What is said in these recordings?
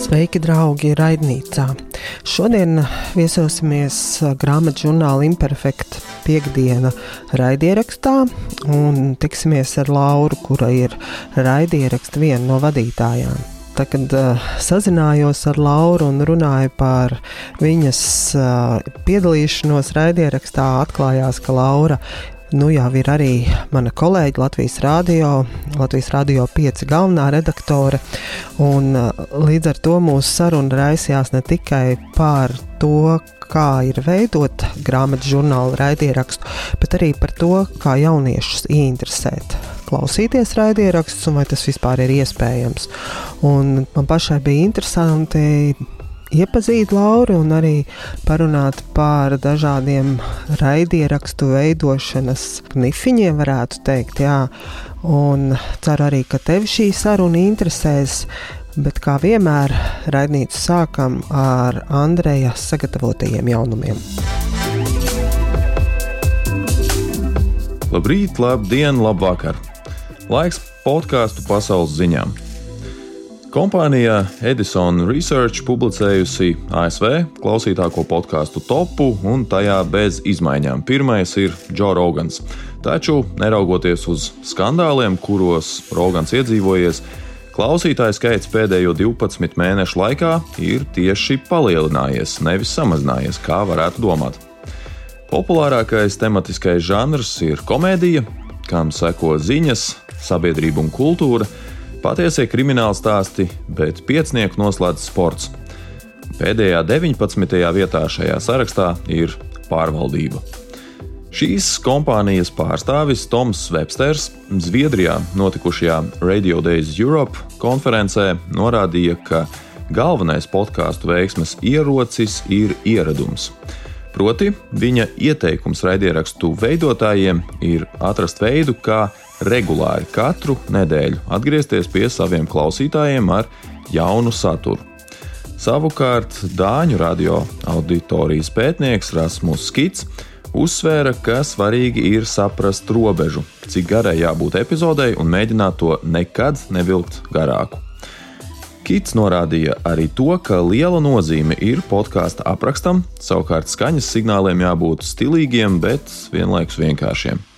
Sveiki, draugi, raidnīcā! Šodien viesosimies grāmatu žurnāla Imperfekta piekdiena raidierakstā un tiksimies ar Lauru, kura ir raidieraksta viena no vadītājām. Tā, kad uh, sazinājos ar Lauru un runāju par viņas uh, piedalīšanos raidierakstā, atklājās, ka Laura nu jau ir arī mana kolēģe Latvijas Rādio, Latvijas Rādio 5 galvenā redaktore. Un, līdz ar to mūsu saruna raisījās ne tikai par to, kā ir veidot grāmatu žurnālu raidierakstu, bet arī par to, kā jauniešus ieinteresēt klausīties raidierakstus un vai tas vispār ir iespējams. Un man pašai bija interesanti iepazīt Lauru un arī parunāt par dažādiem raidierakstu veidošanas nifiņiem, varētu teikt. Jā. Un ceru arī, ka tevi šī saruna interesēs. Bet kā vienmēr, raidītu sākam ar Andreja sagatavotajiem jaunumiem. Labrīt, labdien, labvakar! Laiks podkāstu pasaules ziņām. Kompānija Edison Research publicējusi ASV klausītāko podkāstu topu, un tajā bez izmaiņām. Pirmais ir Joe Rogans. Taču, neraugoties uz skandāliem, kuros Rogans iedzīvojies, klausītāju skaits pēdējo 12 mēnešu laikā ir tieši palielinājies, nevis samazinājies, kā varētu domāt. Populārākais tematiskais žanrs ir komēdija, kam seko ziņas, sabiedrība un kultūra Patiesie krimināli stāsti, bet piecnieku noslēdz sports. Pēdējā 19. vietā šajā sarakstā ir pārvaldība. Šīs kompānijas pārstāvis Toms Websters Zviedrijā notikušajā Radio Days Europe konferencē norādīja, ka galvenais podkāstu veiksmes ierocis ir ieradums. Proti, viņa ieteikums raidierakstu veidotājiem ir atrast veidu, kā regulāri katru nedēļu atgriezties pie saviem klausītājiem ar jaunu saturu. Savukārt Dāņu radio auditorijas pētnieks Rasmus Skits uzsvēra, ka svarīgi ir saprast robežu, cik garai jābūt epizodei un mēģināt to nekad nevilkt garāku. Kits norādīja arī to, ka liela nozīme ir podkāstu aprakstam, savukārt skaņas signāliem jābūt stilīgiem, bet vienlaikus vienkāršiem.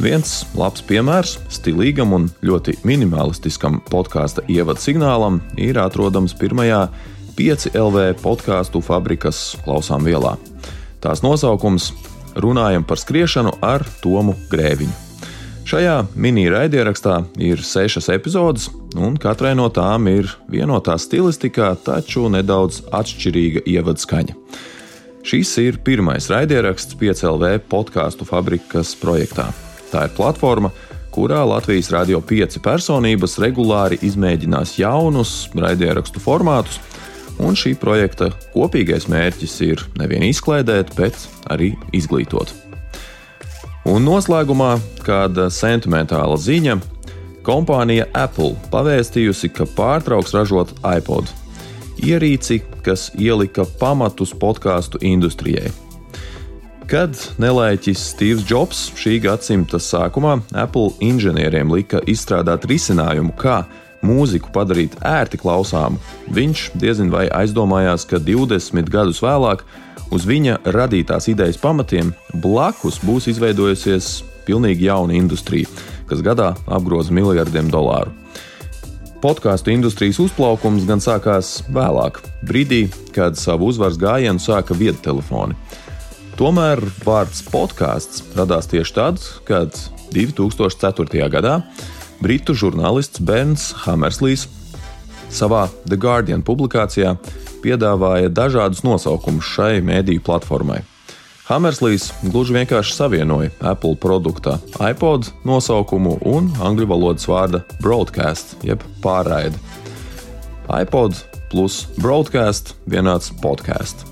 Viens labs piemērs stilīgam un ļoti minimalistiskam podkāstu ievadu signālam ir atrodams pirmajā 5 LV podkāstu fabrikas klausām vielā. Tās nosaukums - Runājam par skriešanu ar Tomu Grēviņu. Šajā mini-raidierakstā ir sešas epizodes, un katrai no tām ir vienotā stilistikā, taču nedaudz atšķirīga ievadskaņa. Šis ir pirmais raidieraksts 5LV podkāstu fabrikas projektā. Tā ir platforma, kurā Latvijas radio pieci personības regulāri izmēģinās jaunus raidierakstu formātus, un šī projekta kopīgais mērķis ir nevien izklaidēt, bet arī izglītot. Un noslēgumā kāda sentimentāla ziņa. Kompānija Apple pavēstījusi, ka pārtrauks ražot iPod ierīci, kas ielika pamatus podkāstu industrijai. Kad nelaiķis Steve's Jobs šī gadsimta sākumā Apple inženieriem lika izstrādāt risinājumu, kā mūziku padarīt ērti klausāmu, viņš diezin vai aizdomājās, ka 20 gadus vēlāk uz viņa radītās idejas pamatiem blakus būs izveidojusies pilnīgi jauna industrija, kas gadā apgroza miljardiem dolāru. Podkāstu industrijas uzplaukums gan sākās vēlāk, brīdī, kad savu uzvaras gājienu sāka viedtelefoni. Tomēr vārds podkāsts radās tieši tad, kad 2004. gadā britu žurnālists Bens Hammerslīs savā The Guardian publikācijā piedāvāja dažādus nosaukumus šai mēdīju platformai. Hammerslīs gluži vienkārši savienoja Apple produkta iPod nosaukumu un angļu valodas vārda broadcast, jeb pārraide. iPod plus broadcast vienāds podkāsts.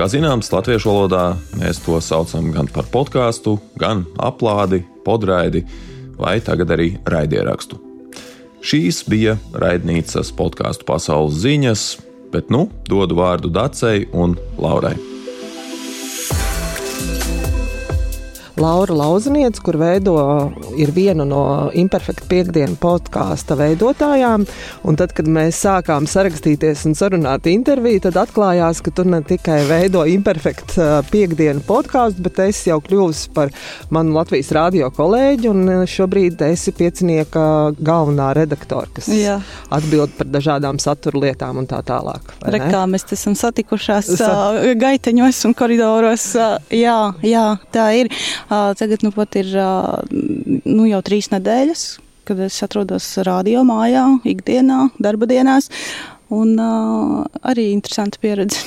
Kā zināms, latviešu valodā mēs to saucam gan par podkāstu, gan aplādi, podraidi vai tagad arī raidierakstu. Šīs bija raidnīcas podkāstu pasaules ziņas, bet nu dodu vārdu Dacei un Laurai. Laura Lauzniece, kur veido ir viena no Imperfekta piekdienu podkāsta veidotājām. Un tad, kad mēs sākām sarakstīties un sarunāt interviju, tad atklājās, ka tur ne tikai veido Imperfekta piekdienu podkāstu, bet es jau kļuvusi par manu Latvijas radio kolēģi. Un šobrīd esi piecinieka galvenā redaktore, kas Jā. atbild par dažādām satura lietām un tā tālāk. Rekā mēs esam satikušās Sa uh, gaiteņos un koridoros. Uh, jā, jā, tā ir. Tagad nu pat ir nu, jau trīs nedēļas, kad es atrodos radio mājā, ikdienā, darba dienās. Un uh, arī interesanta pieredze.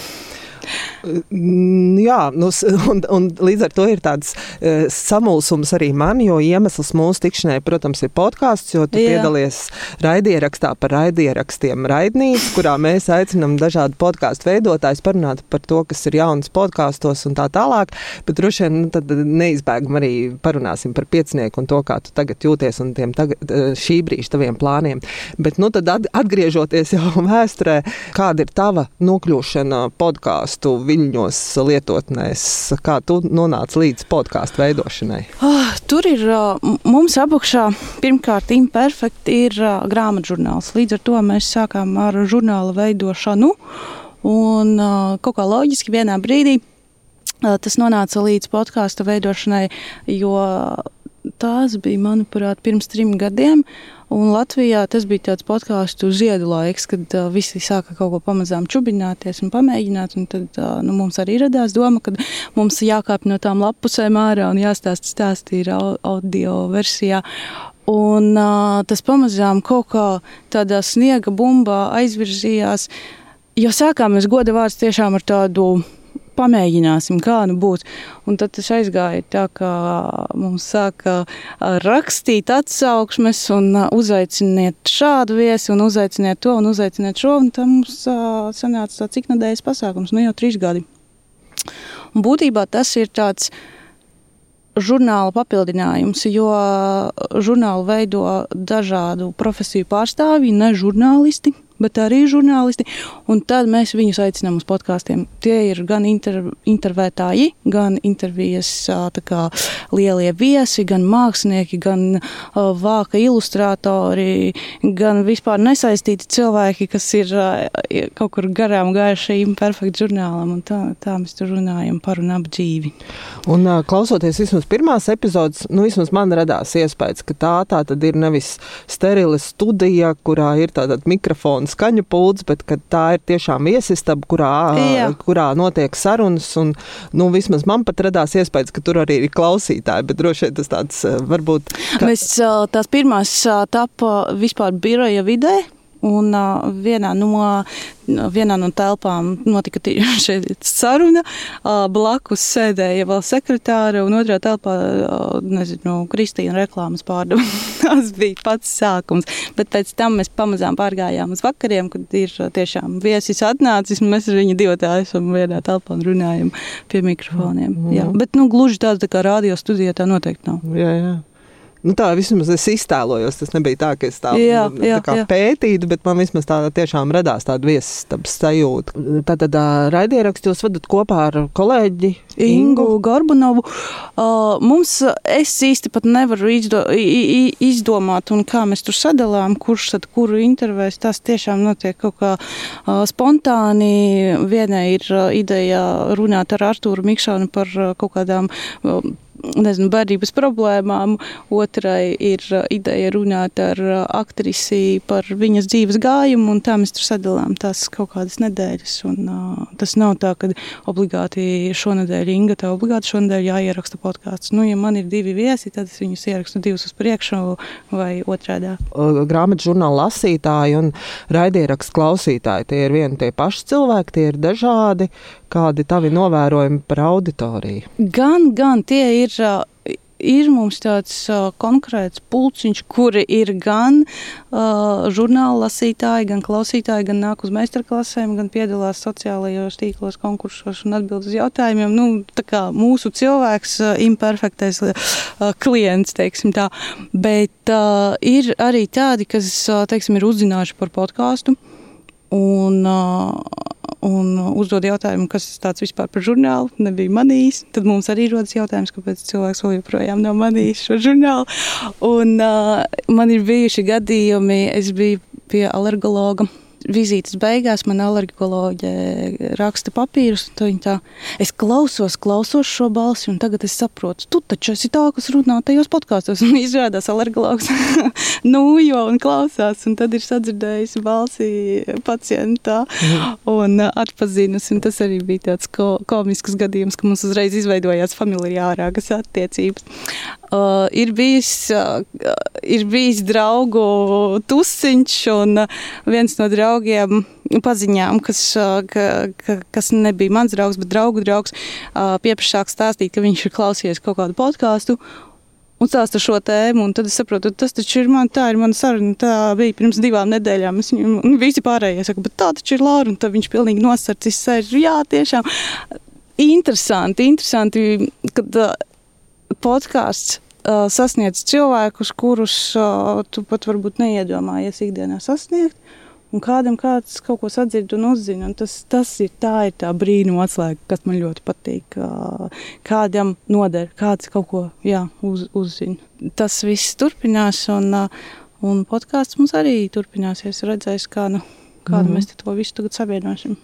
Mm, jā, nu, un, un līdz ar to ir tāds uh, samulsums arī man, jo iemesls mūsu tikšanai, protams, ir podkāsts, jo tu Jā. piedalies raidierakstā par raidierakstiem raidnīcas, kurā mēs aicinam dažādu podkāstu veidotājus parunāt par to, kas ir jauns podkāstos un tā tālāk, bet droši vien nu, tad neizbēgam arī parunāsim par piecinieku un to, kā tu tagad jūties un tiem tagad, šī brīža taviem plāniem. Bet, nu, tad atgriežoties jau vēsturē, kāda ir tava nokļūšana podkāstu viļņos lietotnēs. Kā tu nonāci līdz podkāstu veidošanai? Oh, tur ir mums apakšā pirmkārt imperfekti ir grāmatžurnāls. Līdz ar to mēs sākām ar žurnāla veidošanu. Un kaut kā loģiski vienā brīdī tas nonāca līdz podkāstu veidošanai, jo tās bija, manuprāt, pirms trim gadiem. Un Latvijā tas bija tāds podkāstu ziedu laiks, kad uh, visi sāka kaut ko pamazām čubināties un pamēģināt. Un tad uh, nu, mums arī radās doma, ka mums jākāpj no tām lapusēm ārā un jāstāsta stāstī audio versijā. Un uh, tas pamazām kaut kā tādā sniega bumbā aizvirzījās. Jo sākām mēs goda vārds tiešām ar tādu pamēģināsim, kā nu būs. Un tad tas aizgāja tā, ka mums sāka rakstīt atsauksmes un uzaiciniet šādu viesi un uzaiciniet to un uzaiciniet šo. Un tam mums sanāca tāds iknedēļas pasākums, nu jau trīs gadi. Un būtībā tas ir tāds žurnāla papildinājums, jo žurnālu veido dažādu profesiju pārstāvji, ne žurnālisti bet arī žurnālisti. Un tad mēs viņus aicinām uz podkāstiem. Tie ir gan inter, intervētāji, gan intervijas kā, lielie viesi, gan mākslinieki, gan uh, vāka ilustrātori, gan vispār nesaistīti cilvēki, kas ir uh, kaut kur garām gājuši imperfektu žurnālam. Tā, tā mēs tur runājam par un ap dzīvi. Un uh, klausoties vismaz pirmās epizodes, nu vismaz man radās iespējas, ka tā, tā tad ir nevis sterila studija, kurā ir tāda mikrofons skaņu pults, bet tā ir tiešām viesistaba, kurā, Jā. kurā notiek sarunas. Un, nu, vismaz man pat radās iespējas, ka tur arī ir klausītāji, bet droši vien tas tāds varbūt. Ka... Mēs tās pirmās tapa vispār biroja vidē. Un uh, vienā, no, vienā no telpām notika šī saruna. Uh, blakus sēdēja vēl sekretāra, un otrā telpā, uh, nezinu, Kristīna reklāmas pārdeva. Tas bija pats sākums. Bet pēc tam mēs pamazām pārgājām uz vakariem, kad ir tiešām viesis atnācis, un mēs ar viņu divi esam vienā telpā un runājam pie mikrofoniem. Mm. Jā. Bet, nu, gluži tāda tā kā radio studija tā noteikti nav. Jā, jā. Nu, tā vismaz es iztēlojos. Tas nebija tā, ka es tā, jā, jā, tā kā pētītu, bet man vismaz tā tiešām radās tāda viesistabas sajūta. Tātad raidierakstu jūs vadat kopā ar kolēģi Ingu Gorbunovu. Uh, mums es īsti pat nevaru izdo, izdomāt, un kā mēs tur sadalām, kurš tad kuru intervēs. Tas tiešām notiek kaut kā uh, spontāni. Vienai ir uh, ideja runāt ar Artūru Mikšānu par uh, kaut kādām uh, nezinu, bērnības problēmām, otrai ir uh, ideja runāt ar uh, aktrisi par viņas dzīves gājumu, un tā mēs tur sadalām tās kaut kādas nedēļas. Un, uh, tas nav tā, ka obligāti šonadēļ Inga, tev obligāti šonadēļ jāieraksta podkāsts. Nu, ja man ir divi viesi, tad es viņus ierakstu divus uz priekšu vai otrādā. Grāmatu žurnāla lasītāji un raidierakstu klausītāji, tie ir vieni tie paši cilvēki, tie ir dažādi. Kādi tavi novērojumi par auditoriju? Gan, gan tie ir ir mums tāds uh, konkrēts pulciņš, kuri ir gan uh, žurnāla lasītāji, gan klausītāji, gan nāk uz meistarklasēm, gan piedalās sociālajos tīklos, konkursos un atbild uz jautājumiem. Nu, tā kā mūsu cilvēks, uh, imperfektais uh, klients, teiksim tā. Bet uh, ir arī tādi, kas, uh, teiksim, ir uzzinājuši par podkāstu. Uh, un uzdod jautājumu, kas tas vispār par žurnālu, nebija manījis. Tad mums arī rodas jautājums, kāpēc cilvēks vēl joprojām nav manījis šo žurnālu. Un, uh, man ir bijuši gadījumi, es biju pie alergologa vizītes beigās man alergoloģija raksta papīrus. Tā, es klausos, klausos šo balsi, un tagad es saprotu, tu taču esi tā, kas runā tajos podkāstos. Un izrādās alergologs nu jo un klausās, un tad ir sadzirdējusi balsi pacientā un atpazinusi. Un tas arī bija tāds ko, komisks gadījums, ka mums uzreiz izveidojās familiārākas attiecības. Uh, ir, bijis, uh, ir bijis draugu tusiņš, un uh, viens no draugiem paziņām, kas, ka, ka, kas nebija mans draugs, bet draugu draugs, uh, pieprasāk stāstīt, ka viņš ir klausījies kaut kādu podkāstu. Un stāsta šo tēmu, un tad es saprotu, tas taču ir man, tā ir mana saruna. Tā bija pirms divām nedēļām. Es viņam, visi pārējie saka, bet tā taču ir Laura, un tad viņš pilnīgi nosarcis sēž. Jā, tiešām interesanti, interesanti, kad uh, podkāsts sasniedz cilvēkus, kurus tu pat varbūt neiedomājies ikdienā sasniegt. Un kādam kāds kaut ko sadzird un uzzina. Un tas, tas ir tā, ir tā brīnuma atslēga, kas man ļoti patīk. Kādam noder, kāds kaut ko jā, uz, uzzina. Tas viss turpinās, un, un podkāsts mums arī turpināsies. Redzēs, kā, nu, kādu mm. mēs to visu tagad savienosim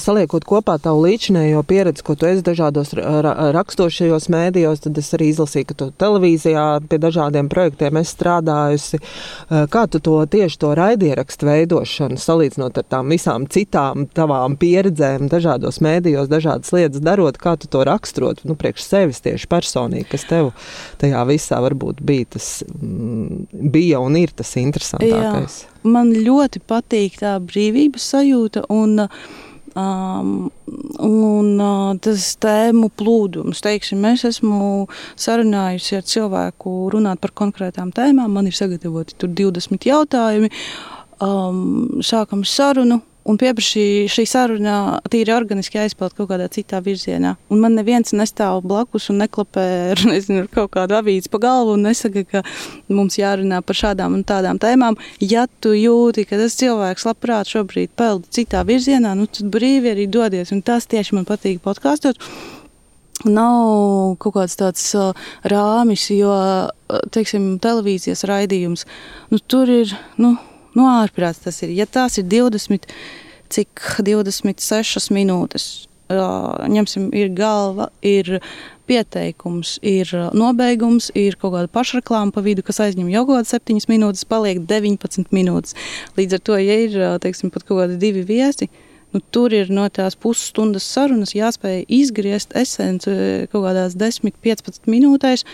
saliekot kopā tavu līdzinējo pieredzi, ko tu esi dažādos ra rakstošajos mēdījos, tad es arī izlasīju, ka tu televīzijā pie dažādiem projektiem esi strādājusi. Kā tu to tieši to raidierakstu veidošanu salīdzinot ar tām visām citām tavām pieredzēm, dažādos mēdījos, dažādas lietas darot, kā tu to raksturot, nu, priekš sevis tieši personīgi, kas tev tajā visā varbūt bija tas, bija un ir tas interesantākais? Jā, man ļoti patīk tā brīvības sajūta un uh, Um, un uh, tas tēmu plūdums, teiksim, es esmu sarunājusi ar cilvēku runāt par konkrētām tēmām. Man ir sagatavoti 20 jautājumi. Um, sākam sarunu, un pieprasīja šī saruna tīri organiski aizpeld kaut kādā citā virzienā. Un man neviens nestāv blakus un neklapē ar, nezinu, ar kaut kādu avīzi pa galvu un nesaka, ka mums jārunā par šādām un tādām tēmām. Ja tu jūti, ka tas cilvēks labprāt šobrīd peld citā virzienā, nu tad brīvi arī dodies. Un tas tieši man patīk podkāstot. Nav kaut kāds tāds uh, rāmis, jo, uh, teiksim, televīzijas raidījums, nu, tur ir, nu, Nu, ārprāts tas ir. Ja tās ir 20, cik 26 minūtes, ņemsim, ir galva, ir pieteikums, ir nobeigums, ir kaut kāda pašreklāma pa vidu, kas aizņem jau kaut kādas 7 minūtes, paliek 19 minūtes. Līdz ar to, ja ir teiksim, pat kaut kādi divi viesi, nu, tur ir no tās pusstundas sarunas jāspēj izgriezt esenci kaut kādās 10-15 minūtēs.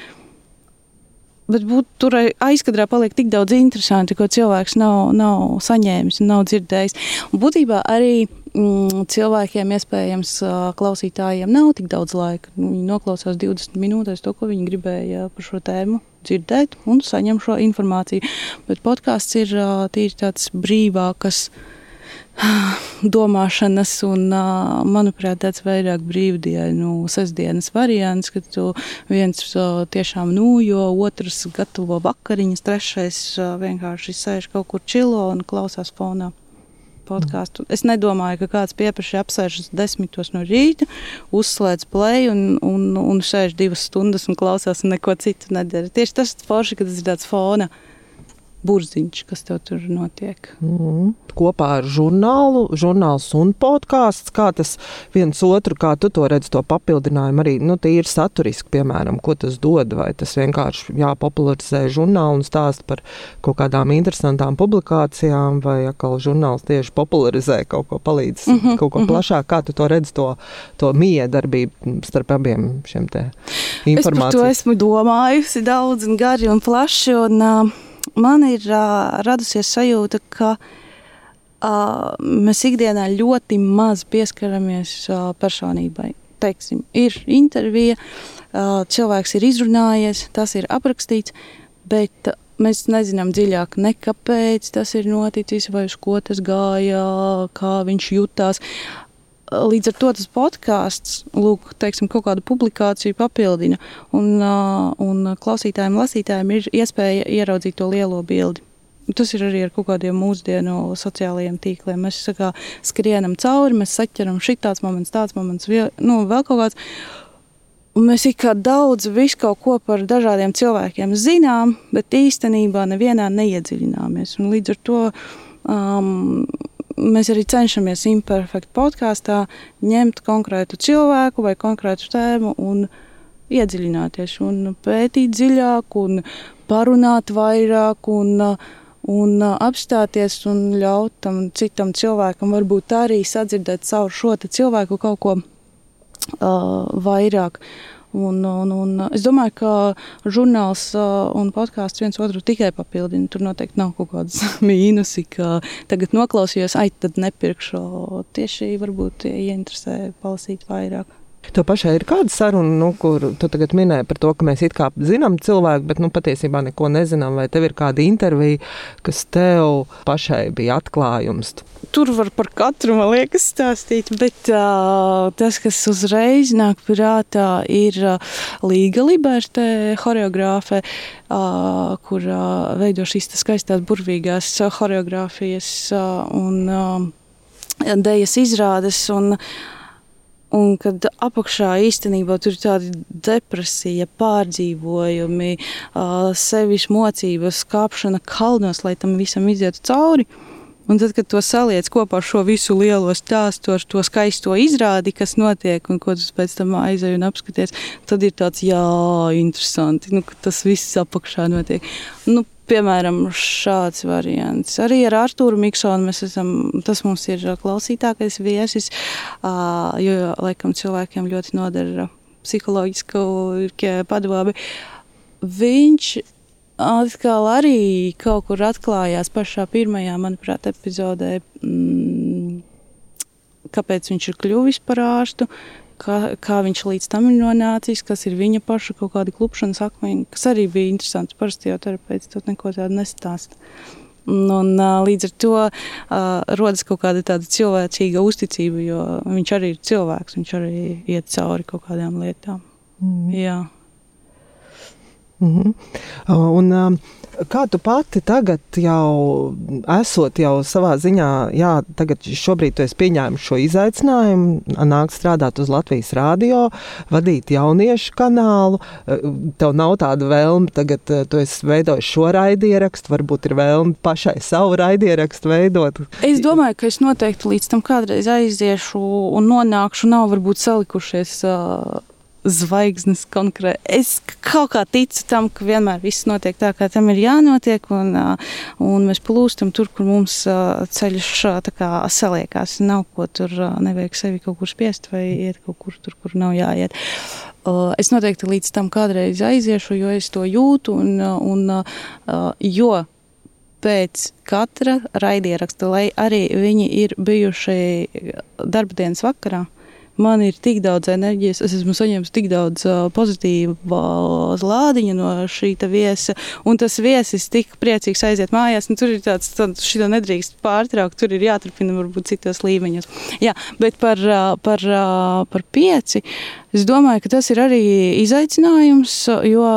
Bet būt, tur aizkadrā paliek tik daudz interesanti, ko cilvēks nav, nav saņēmis un nav dzirdējis. Un būtībā arī mm, cilvēkiem, iespējams, klausītājiem nav tik daudz laika. Viņi noklausās 20 minūtēs to, ko viņi gribēja par šo tēmu dzirdēt un saņem šo informāciju. Bet podkāsts ir tīri tāds brīvāks domāšanas, un, manuprāt, tāds vairāk brīvdienu, sestdienas variants, kad tu viens tiešām nūjo, otrs gatavo vakariņas, trešais vienkārši sēž kaut kur čilo un klausās fonā. Podcastu. Es nedomāju, ka kāds pieprasa apsēžas desmitos no rīta, uzslēdz play un, un, un sēž divas stundas un klausās un neko citu nedara. Tieši tas ir forši, ka tas ir tāds fona uh, burziņš, kas tev tur notiek. Mm. Kopā ar žurnālu, žurnāls un podkāsts, kā tas viens otru, kā tu to redzi, to papildinājumu arī, nu, tīri saturiski, piemēram, ko tas dod, vai tas vienkārši jāpopularizē žurnālu un stāst par kaut kādām interesantām publikācijām, vai atkal žurnāls tieši popularizē kaut ko palīdz, mm -hmm, kaut ko mm -hmm. plašāk, kā tu to redzi, to, to miedarbību starp abiem šiem te informācijām. Es par to esmu domājusi daudz un gari un plaši, un uh, man ir uh, radusies sajūta, ka uh, mēs ikdienā ļoti maz pieskaramies uh, personībai. Teiksim, ir intervija, uh, cilvēks ir izrunājies, tas ir aprakstīts, bet uh, mēs nezinām dziļāk, ne kāpēc tas ir noticis, vai uz ko tas gāja, kā viņš jutās. Līdz ar to tas podkāsts, lūk, teiksim, kaut kādu publikāciju papildina, un, un klausītājiem, lasītājiem ir iespēja ieraudzīt to lielo bildi. Tas ir arī ar kaut kādiem mūsdienu sociālajiem tīkliem. Mēs kā, skrienam cauri, mēs saķeram šī tāds moments, tāds moments, vie, nu, vēl kaut kāds. Un mēs kā daudz visu kaut ko par dažādiem cilvēkiem zinām, bet īstenībā nevienā neiedziļināmies. Un līdz ar to um, mēs arī cenšamies imperfektu podkāstā ņemt konkrētu cilvēku vai konkrētu tēmu un iedziļināties un pētīt dziļāk un parunāt vairāk un uh, un uh, apstāties un ļaut tam citam cilvēkam varbūt arī sadzirdēt caur šo cilvēku kaut ko uh, vairāk. Un, un, un es domāju, ka žurnāls un podkāsts viens otru tikai papildina. Tur noteikti nav kaut kādas mīnusi, ka tagad noklausījos, ai, tad nepirkšu. Tieši varbūt ieinteresē palasīt vairāk. Tev pašai ir kāda saruna, nu, kur tu tagad minēji par to, ka mēs it kā zinām cilvēku, bet nu, patiesībā neko nezinām. Vai tev ir kāda intervija, kas tev pašai bija atklājums? Tur var par katru, man liekas, stāstīt, bet uh, tas, kas uzreiz nāk prātā, ir uh, Līga Libertē, choreogrāfe, uh, kur uh, veido šīs skaistās, burvīgās uh, choreogrāfijas uh, un uh, dejas izrādes. Un, uh, Un kad apakšā īstenībā tur ir tāda depresija, pārdzīvojumi, sevis mocības, kāpšana kalnos, lai tam visam izietu cauri. Un tad, kad to saliec kopā ar šo visu lielo stāstu, ar to skaisto izrādi, kas notiek, un ko tu pēc tam aizēji un apskaties, tad ir tāds, jā, interesanti, nu, ka tas viss apakšā notiek. Nu, Piemēram, šāds variants. Arī ar Arthuru Miksonu mēs esam, tas mums ir klausītākais viesis, jo, laikam, cilvēkiem ļoti nodara psiholoģisku padomi. Viņš atkal arī kaut kur atklājās pašā pirmajā, manuprāt, epizodē, mm, kāpēc viņš ir kļuvis par ārstu, kā, kā viņš līdz tam ir nonācis, kas ir viņa paša kaut kādi klupšanas akmeņi, kas arī bija interesants. Parasti jau terapeits to neko tādu nestāsta. Un, un, līdz ar to uh, rodas kaut kāda tāda cilvēcīga uzticība, jo viņš arī ir cilvēks, viņš arī iet cauri kaut kādām lietām. Mm. Jā. Mm -hmm. Un, um, Kā tu pati tagad jau esot jau savā ziņā, jā, tagad šobrīd tu esi pieņēmis šo izaicinājumu, nāk strādāt uz Latvijas rādio, vadīt jauniešu kanālu. Tev nav tāda vēlme, tagad eh, tu esi veidojis šo raidierakstu, varbūt ir vēlme pašai savu raidierakstu veidot. Es domāju, ka es noteikti līdz tam kādreiz aiziešu un nonākšu, nav varbūt salikušies. Uh, zvaigznes konkrēti. Es kaut kā ticu tam, ka vienmēr viss notiek tā, kā tam ir jānotiek, un, un mēs plūstam tur, kur mums ceļš kā, saliekās. Nav ko tur, nevajag sevi kaut kur spiest vai iet kaut kur tur, kur nav jāiet. Es noteikti līdz tam kādreiz aiziešu, jo es to jūtu, un, un jo pēc katra raidieraksta, lai arī viņi ir bijuši darba dienas vakarā, man ir tik daudz enerģijas, es esmu saņēmis tik daudz uh, pozitīvas lādiņa no šī viesa, un tas viesis tik priecīgs aiziet mājās. Tur ir tāds, šī nedrīkst pārtraukt, tur ir jāturpina varbūt citos līmeņos. Jā, bet par, uh, par, uh, par pieci, es domāju, ka tas ir arī izaicinājums, jo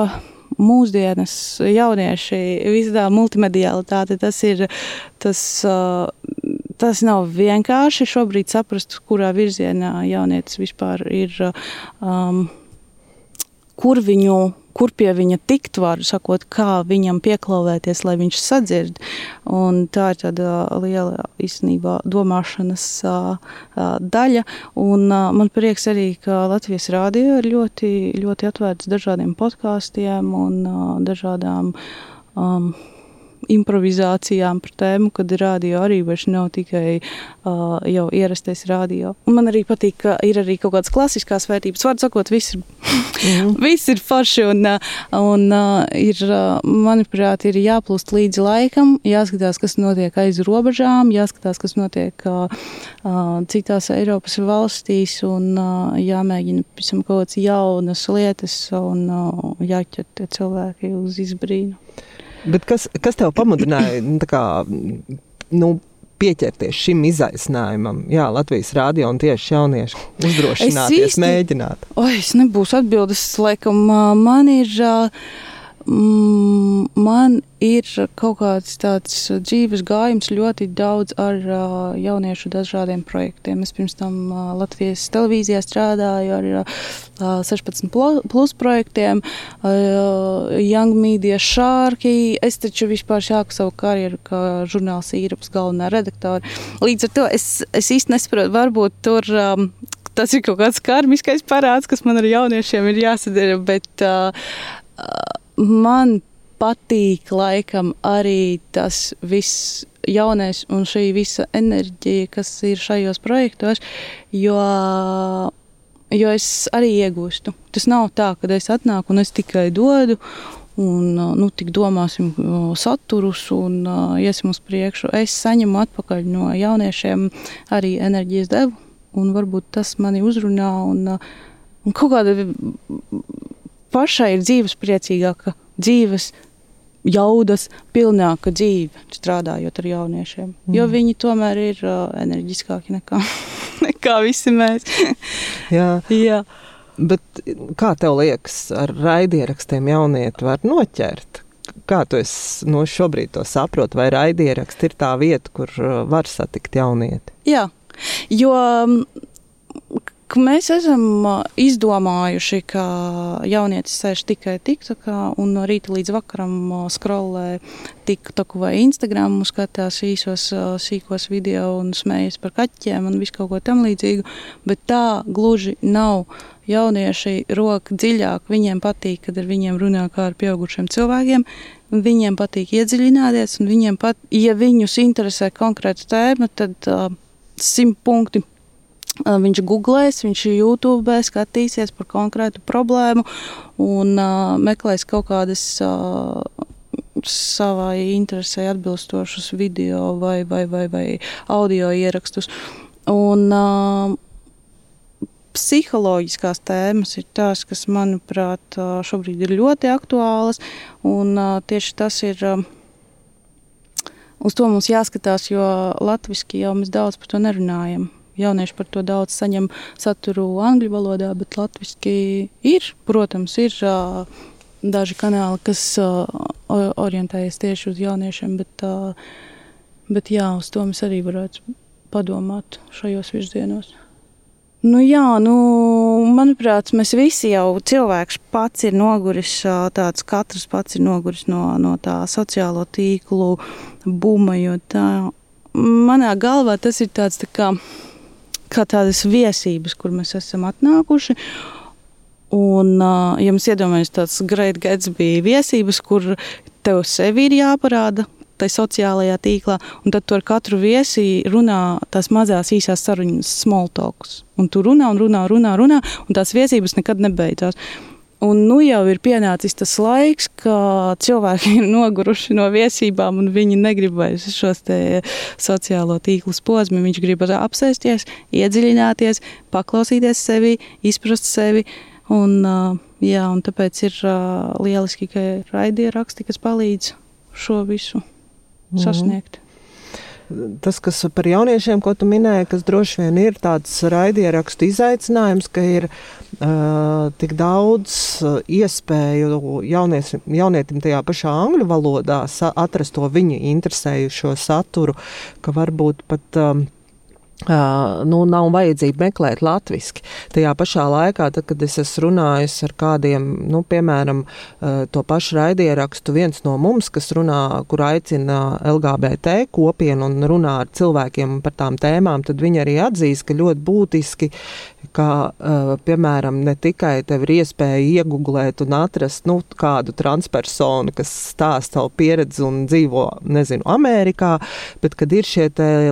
mūsdienas jaunieši, visa tā multimedialitāte, tas ir tas. Uh, tas nav vienkārši šobrīd saprast, kurā virzienā jaunietis vispār ir. Um, kur viņu, kur pie viņa tikt var, sakot, kā viņam pieklauvēties, lai viņš sadzird. Un tā ir tāda liela īstenībā domāšanas uh, daļa. Un uh, man prieks arī, ka Latvijas rādio ir ļoti, ļoti atvērts dažādiem podkāstiem un uh, dažādām um, improvizācijām par tēmu, kad radio arī vairs nav tikai uh, jau ierastais radio. Un man arī patīk, ka ir arī kaut kādas klasiskās vērtības. Vārds sakot, viss ir, mm. viss ir forši un, un uh, ir, manuprāt, ir jāplūst līdzi laikam, jāskatās, kas notiek aiz robežām, jāskatās, kas notiek uh, citās Eiropas valstīs un uh, jāmēģina pavisam kaut kādas jaunas lietas un uh, jāķer tie cilvēki uz izbrīnu. Bet kas, kas tev pamudināja nu, kā, nu, pieķerties šim izaicinājumam? Jā, Latvijas rādio un tieši jaunieši uzdrošināties, īsti, mēģināt. Oi, es nebūšu atbildes, laikam, man ir. mm, man ir kaut kāds tāds dzīves gājums ļoti daudz ar uh, jauniešu dažādiem projektiem. Es pirms tam uh, Latvijas televīzijā strādāju ar uh, 16 plus projektiem, uh, Young Media Sharky. Es taču vispār šāku savu karjeru kā žurnāls īraps galvenā redaktora. Līdz ar to es, es īsti nesaprotu, varbūt tur um, tas ir kaut kāds karmiskais parāds, kas man ar jauniešiem ir jāsadara, bet uh, man patīk laikam arī tas viss jaunais un šī visa enerģija, kas ir šajos projektos, jo, jo es arī iegūstu. Tas nav tā, ka es atnāku un es tikai dodu. Un, nu, tik domāsim saturus un uh, iesim uz priekšu. Es saņemu atpakaļ no jauniešiem arī enerģijas devu, un varbūt tas mani uzrunā. Un, un kaut kāda pašai ir dzīves priecīgāka, dzīves jaudas pilnāka dzīve, strādājot ar jauniešiem. Mm. Jo viņi tomēr ir uh, enerģiskāki nekā, nekā visi mēs. Jā. Jā. Bet kā tev liekas, ar raidierakstiem jaunieti var noķert? Kā tu esi, no nu, šobrīd to saproti, vai raidieraksts ir tā vieta, kur var satikt jaunieti? Jā, jo ka mēs esam izdomājuši, ka jaunietis sēž tikai TikTokā un no rīta līdz vakaram skrolē TikToku vai Instagram, skatās īsos sīkos video un smējas par kaķiem un visu kaut ko tam līdzīgu, bet tā gluži nav. Jaunieši roka dziļāk, viņiem patīk, kad ar viņiem runā kā ar pieaugušiem cilvēkiem, viņiem patīk iedziļināties, un viņiem pat, ja viņus interesē konkrēta tēma, tad uh, simt punkti Viņš googlēs, viņš YouTube skatīsies par konkrētu problēmu un uh, meklēs kaut kādas uh, savai interesē atbilstošus video vai, vai, vai, vai audio ierakstus. Un, uh, psiholoģiskās tēmas ir tās, kas, manuprāt, šobrīd ir ļoti aktuālas. Un, tieši tas ir. Uz to mums jāskatās, jo latviešu jau mēs daudz par to nerunājam jaunieši par to daudz saņem saturu angļu valodā, bet latviešu ir, protams, ir daži kanāli, kas orientējas tieši uz jauniešiem, bet, bet jā, uz to mēs arī varētu padomāt šajos virzienos. Nu, jā, nu, manuprāt, mēs visi jau cilvēks pats ir noguris, tāds katrs pats ir noguris no, no tā sociālo tīklu buma, jo tā manā galvā tas ir tāds tā kā kā tādas viesības, kur mēs esam atnākuši. Un, ja mēs iedomājamies tādas Great Gatsby viesības, kur tev sevi ir jāparāda tajā sociālajā tīklā, un tad tu ar katru viesi runā tās mazās īsās sarunas, small talks. Un tu runā un runā, runā, runā, un tās viesības nekad nebeidzās. Un nu jau ir pienācis tas laiks, kad cilvēki ir noguruši no viesībām, un viņi negrib vairs šos sociālo tīklu posmu. Viņš grib apsēsties, iedziļināties, paklausīties sevi, izprast sevi. Un, jā, un tāpēc ir lieliski, ka ir raidieraksti, kas palīdz šo visu mm -hmm. sasniegt tas, kas par jauniešiem, ko tu minēji, kas droši vien ir tāds raidierakstu izaicinājums, ka ir uh, tik daudz iespēju jaunies, jaunietim tajā pašā angļu valodā atrast to viņa interesējušo saturu, ka varbūt pat. Um, Uh, nu, nav vajadzība meklēt latviešu. Tajā pašā laikā, tad, kad es esmu runājis ar kādiem, nu, piemēram, uh, to pašu raidierakstu, viens no mums, kas runā, kur aicina LGBT kopienu un runā ar cilvēkiem par tām tēmām, tad viņi arī atzīst, ka ļoti būtiski ka, uh, piemēram, ne tikai tev ir iespēja iegūglēt un atrast nu, kādu transpersonu, kas stāsta savu pieredzi un dzīvo, nezinu, Amerikā, bet kad ir šie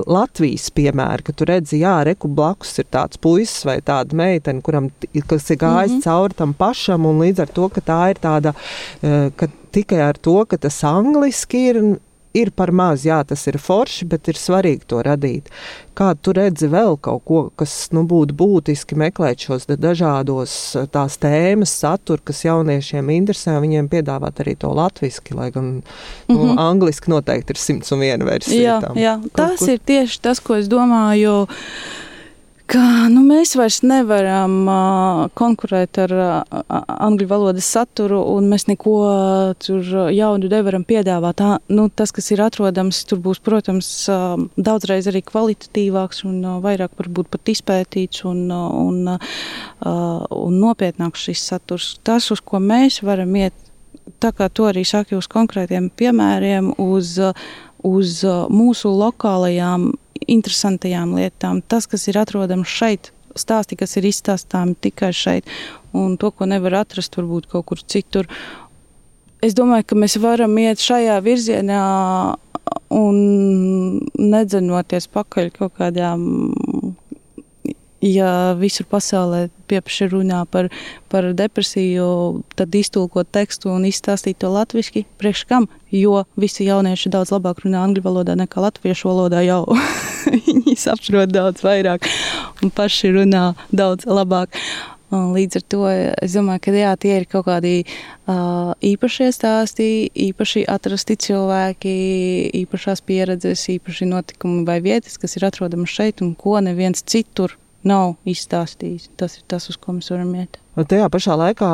Latvijas piemēri, tu redzi, jā, reku blakus ir tāds puisis vai tāda meitene, kuram, kas ir gājis mm -hmm. cauri tam pašam, un līdz ar to, ka tā ir tāda, uh, ka tikai ar to, ka tas angliski ir ir par maz, jā, tas ir forši, bet ir svarīgi to radīt. Kā tu redzi vēl kaut ko, kas nu, būtu būtiski meklēt šos dažādos tās tēmas, saturu, kas jauniešiem interesē, viņiem piedāvāt arī to latviski, lai gan mm -hmm. nu, mhm. angliski noteikti ir simts un viena versija. Jā, jā. tas kur... ir tieši tas, ko es domāju ka nu, mēs vairs nevaram uh, konkurēt ar uh, angļu valodas saturu, un mēs neko tur jaunu nevaram piedāvāt. Tā, nu, tas, kas ir atrodams, tur būs, protams, uh, daudzreiz arī kvalitatīvāks un uh, vairāk varbūt pat izpētīts un, uh, un, uh, un nopietnāks šis saturs. Tas, uz ko mēs varam iet, tā kā to arī saka uz konkrētiem piemēriem, uz, uz mūsu lokālajām interesantajām lietām. Tas, kas ir atrodams šeit, stāsti, kas ir izstāstāmi tikai šeit, un to, ko nevar atrast varbūt kaut kur citur. Es domāju, ka mēs varam iet šajā virzienā un nedzenoties pakaļ kaut kādām ja visur pasaulē pieprasa runā par, par depresiju, tad iztulkot tekstu un izstāstīt to latviešu, priekš kam? Jo visi jaunieši daudz labāk runā angļu valodā nekā latviešu valodā. Jau viņi saprot daudz vairāk un paši runā daudz labāk. Un līdz ar to es domāju, ka jā, tie ir kaut kādi uh, īpašie stāsti, īpaši atrasti cilvēki, īpašās pieredzes, īpaši notikumi vai vietas, kas ir atrodami šeit un ko neviens citur nav izstāstījis. Tas ir tas, uz ko mēs varam iet. Tajā pašā laikā,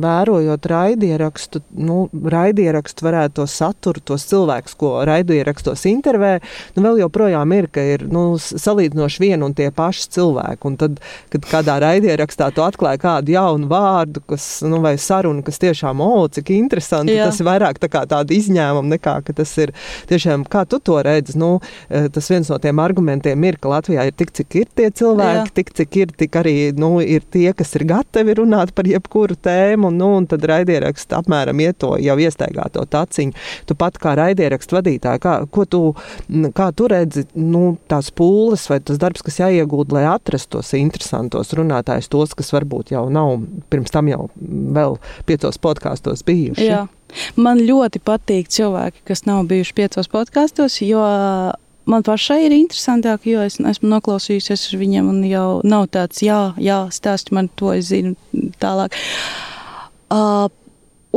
vērojot raidierakstu, nu, raidierakstu varētu to saturu, tos cilvēkus, ko raidierakstos intervē, nu, vēl joprojām ir, ka ir nu, salīdzinoši vien un tie paši cilvēki. Un tad, kad kādā raidierakstā tu atklāji kādu jaunu vārdu, kas, nu, vai sarunu, kas tiešām, o, cik interesanti, Jā. tas ir vairāk tā kā tāda izņēmuma nekā, ka tas ir tiešām, kā tu to redzi, nu, eh, tas viens no tiem argumentiem ir, ka Latvijā ir tik, cik ir tie cilvēki, Jā. tik, cik ir, tik arī, nu, ir tie, kas ir gatavi runāt par jebkuru tēmu, nu, un tad raidieraksts apmēram iet to jau iestaigāto taciņu. Tu pat kā raidierakstu vadītāja, kā, tu, kā tu redzi nu, tās pūles vai tas darbs, kas jāiegūda, lai atrastu tos interesantos runātājus, tos, kas varbūt jau nav pirms tam jau vēl piecos podkāstos bijuši. Jā. Man ļoti patīk cilvēki, kas nav bijuši piecos podkāstos, jo man pašai ir interesantāk, jo es esmu noklausījusies ar viņiem, un jau nav tāds, jā, jā stāsti man to, es zinu tālāk. Uh,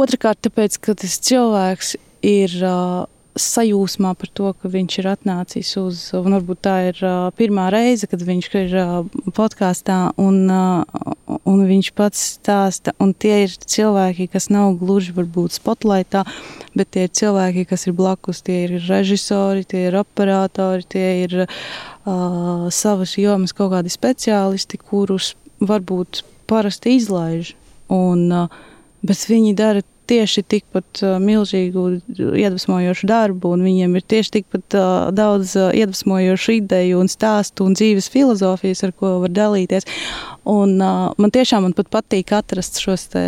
Otrakārt, tāpēc, ka tas cilvēks ir uh, sajūsmā par to, ka viņš ir atnācis uz, un varbūt tā ir uh, pirmā reize, kad viņš ir uh, podkāstā, un, uh, un viņš pats stāsta, un tie ir cilvēki, kas nav gluži varbūt spotlightā, bet tie ir cilvēki, kas ir blakus, tie ir režisori, tie ir operatori, tie ir uh, savas jomas kaut kādi speciālisti, kurus varbūt parasti izlaiž, un, uh, bet viņi dara tieši tikpat uh, milzīgu iedvesmojošu darbu, un viņiem ir tieši tikpat uh, daudz uh, iedvesmojošu ideju un stāstu un dzīves filozofijas, ar ko var dalīties. Un, uh, man tiešām man pat patīk atrast šos te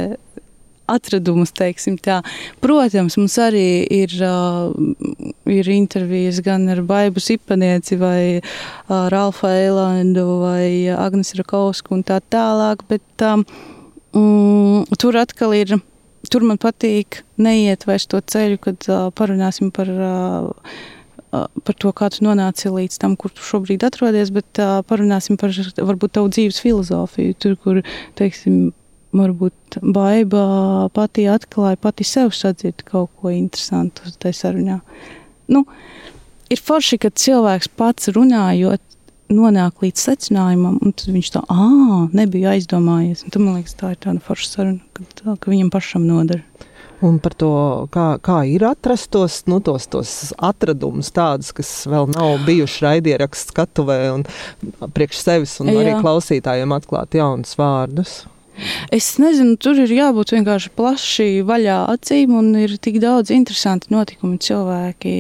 atradumus. Protams, mums arī ir, uh, ir intervijas gan ar Baibu Sipanieci vai uh, Ralfu Eilandu vai Agnesu Rakovsku un tā tālāk, bet um, mm, tur atkal ir tur man patīk neiet vairs to ceļu, kad uh, parunāsim par, uh, par to, kā tu nonāci līdz tam, kur tu šobrīd atrodies, bet uh, parunāsim par varbūt tavu dzīves filozofiju, tur, kur, teiksim, varbūt baiba pati atklāja, pati sev sadzird kaut ko interesantu tajā sarunā. Nu, ir forši, ka cilvēks pats runājot, nonāk līdz secinājumam, un tad viņš tā, ah, nebija aizdomājies. Un tad, man liekas, tā ir tāda forša saruna, ka, tā, ka viņam pašam nodara. Un par to, kā, kā ir atrast tos, nu, tos, tos atradumus, tādus, kas vēl nav bijuši raidierakstu skatuvē, un priekš sevis, un Jā. arī klausītājiem atklāt jaunus vārdus. Es nezinu, tur ir jābūt vienkārši plaši vaļā acīm, un ir tik daudz interesanti notikumi, cilvēki,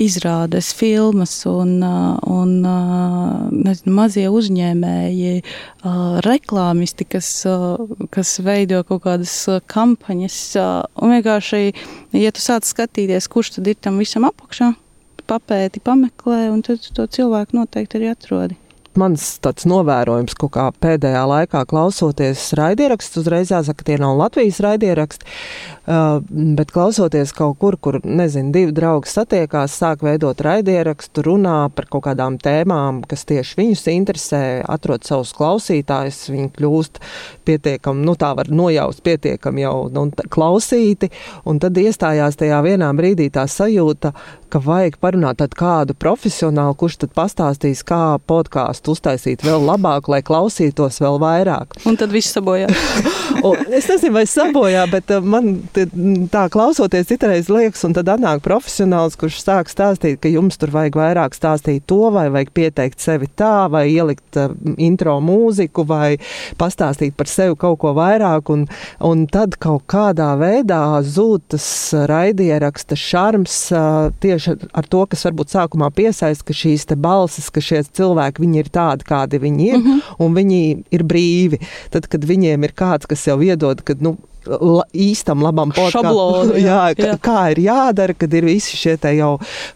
izrādes, filmas un, un nezinu, mazie uzņēmēji, reklāmisti, kas, kas veido kaut kādas kampaņas. Un vienkārši, ja tu sāc skatīties, kurš tad ir tam visam apakšā, papēti, pameklē, un tad to cilvēku noteikti arī atrodi mans tāds novērojums, kā pēdējā laikā klausoties raidierakstu, uzreiz jāsaka, tie nav Latvijas raidieraksti, bet klausoties kaut kur, kur, nezinu, divi draugi satiekās, sāk veidot raidierakstu, runā par kaut kādām tēmām, kas tieši viņus interesē, atrod savus klausītājus, viņi kļūst pietiekami, nu tā var nojaust pietiekami jau nu, klausīti, un tad iestājās tajā vienā brīdī tā sajūta, ka vajag parunāt ar kādu profesionālu, kurš tad pastāstīs, kā podkāstu uztaisīt vēl labāk, lai klausītos vēl vairāk. Un tad viss sabojā. es nezinu, vai sabojā, bet man tā klausoties citreiz liekas, un tad nāk profesionāls, kurš sāk stāstīt, ka jums tur vajag vairāk stāstīt to, vai vajag pieteikt sevi tā, vai ielikt uh, intro mūziku, vai pastāstīt par sevi kaut ko vairāk, un, un tad kaut kādā veidā zūd tas raidieraksta šarms uh, tieši ar to, kas varbūt sākumā piesaista, ka šīs balsis, ka šie cilvēki, viņi ir tādi, kādi viņi ir, mm -hmm. un viņi ir brīvi. Tad, kad viņiem ir kāds, kas jau iedod, ka, nu, la, īstam labam podkāstam. Jā, jā. Kā ir jādara, kad ir visi šie jau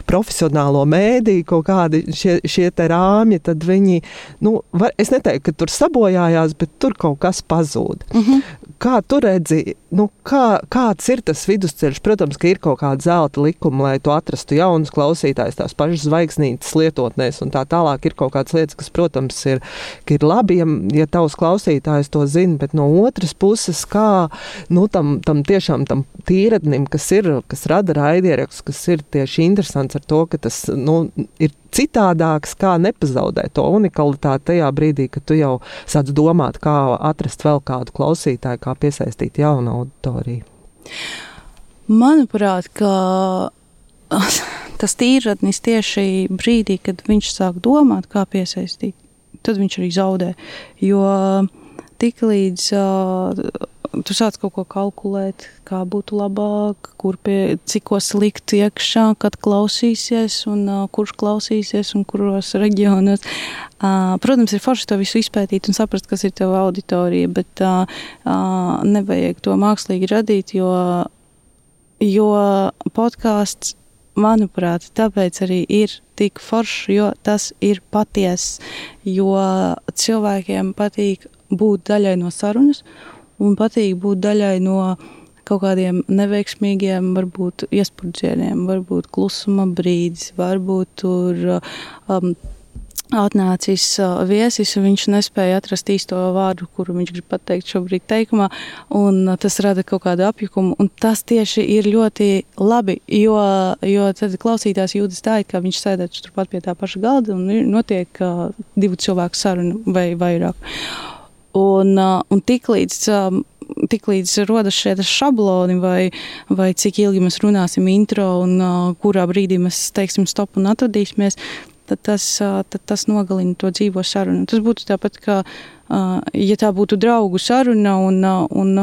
profesionālo mēdīju, kaut kādi šie, šie rāmji, tad viņi, nu, var, es neteiktu, ka tur sabojājās, bet tur kaut kas pazūd. Mm -hmm. Kā tu redzi, nu, kā, kāds ir tas vidusceļš? Protams, ka ir kaut kāda zelta likuma, lai tu atrastu jaunus klausītājus, tās pašas zvaigznītes lietotnēs un tā tālāk. Ir kaut kādas lietas, kas, protams, ir, ir labi, ja, ja tavs klausītājs to zina, bet no otras puses, kā nu, tam, tam tiešām tam tīradnim, kas ir, kas rada raidierakstus, kas ir tieši interesants ar to, ka tas nu, ir citādāks, kā nepazaudēt to unikalitāti tajā brīdī, kad tu jau sāc domāt, kā atrast vēl kādu klausītāju, kā piesaistīt jaunu auditoriju. Manuprāt, ka tas tīradnis tieši brīdī, kad viņš sāk domāt, kā piesaistīt, tad viņš arī zaudē. Jo tik līdz uh, tu sāc kaut ko kalkulēt, kā būtu labāk, kur pie cikos likt iekšā, kad klausīsies, un uh, kurš klausīsies, un kuros reģionos. Uh, protams, ir forši to visu izpētīt un saprast, kas ir tava auditorija, bet uh, uh, nevajag to mākslīgi radīt, jo, jo podkāsts, manuprāt, tāpēc arī ir tik foršs, jo tas ir patiess, jo cilvēkiem patīk būt daļai no sarunas un patīk būt daļai no kaut kādiem neveiksmīgiem, varbūt iesprūdzieniem, varbūt klusuma brīdis, varbūt tur um, atnācis uh, viesis, un viņš nespēja atrast īsto vārdu, kuru viņš grib pateikt šobrīd teikumā, un uh, tas rada kaut kādu apjukumu, un tas tieši ir ļoti labi, jo, jo tad klausītājs jūtas tā, ka viņš sēdētu turpat pie tā paša galda, un notiek uh, divu cilvēku saruna vai vairāk. Uh, un tiklīdz, um, tiklīdz rodas šie šabloni, vai, vai cik ilgi mēs runāsim intro, un uh, kurā brīdī mēs teiksim stop un atvadīsimies, tad tas, uh, tad tas nogalina to dzīvo sarunu. Tas būtu tāpat, kā ja tā būtu draugu saruna, un, un,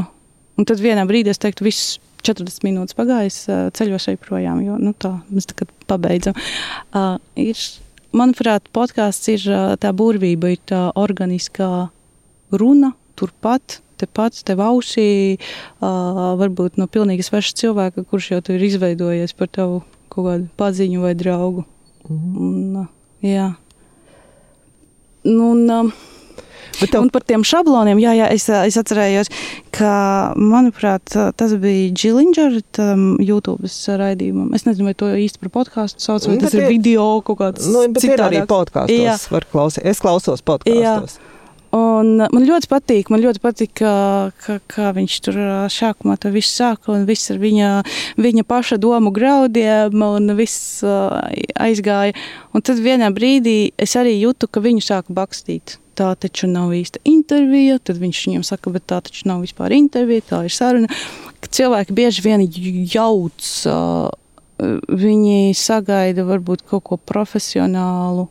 un tad vienā brīdī es teiktu, viss 40 minūtes pagājis, ceļošai projām, jo nu, tā mēs tā pabeidzam. Uh, ir, manuprāt, podkāsts ir tā burvība, ir tā organiskā runa turpat, tepat tev ausī, uh, varbūt no pilnīgi sveša cilvēka, kurš jau ir izveidojies par tavu kaut kādu paziņu vai draugu. Mm -hmm. un, uh, jā. Nu, un, uh, tev... Un par tiem šabloniem, jā, jā es, es atcerējos, ka, manuprāt, tas bija Džilingera YouTube raidījumam. Es nezinu, vai to īsti par podkāstu sauc, vai nu, tas ir video kaut kāds. Nu, bet ir arī podkāstos, var klausīt. Es klausos podkāstos. Jā. Un man ļoti patīk, man ļoti patīk, ka, ka, ka viņš tur sākumā to visu sāka viss ar viņa, viņa paša domu graudiem un viss aizgāja. Un tad vienā brīdī es arī jūtu, ka viņu sāka bakstīt. Tā taču nav īsta intervija, tad viņš viņam saka, bet tā taču nav vispār intervija, tā ir saruna. Cilvēki bieži vien jauc, viņi sagaida varbūt kaut ko profesionālu,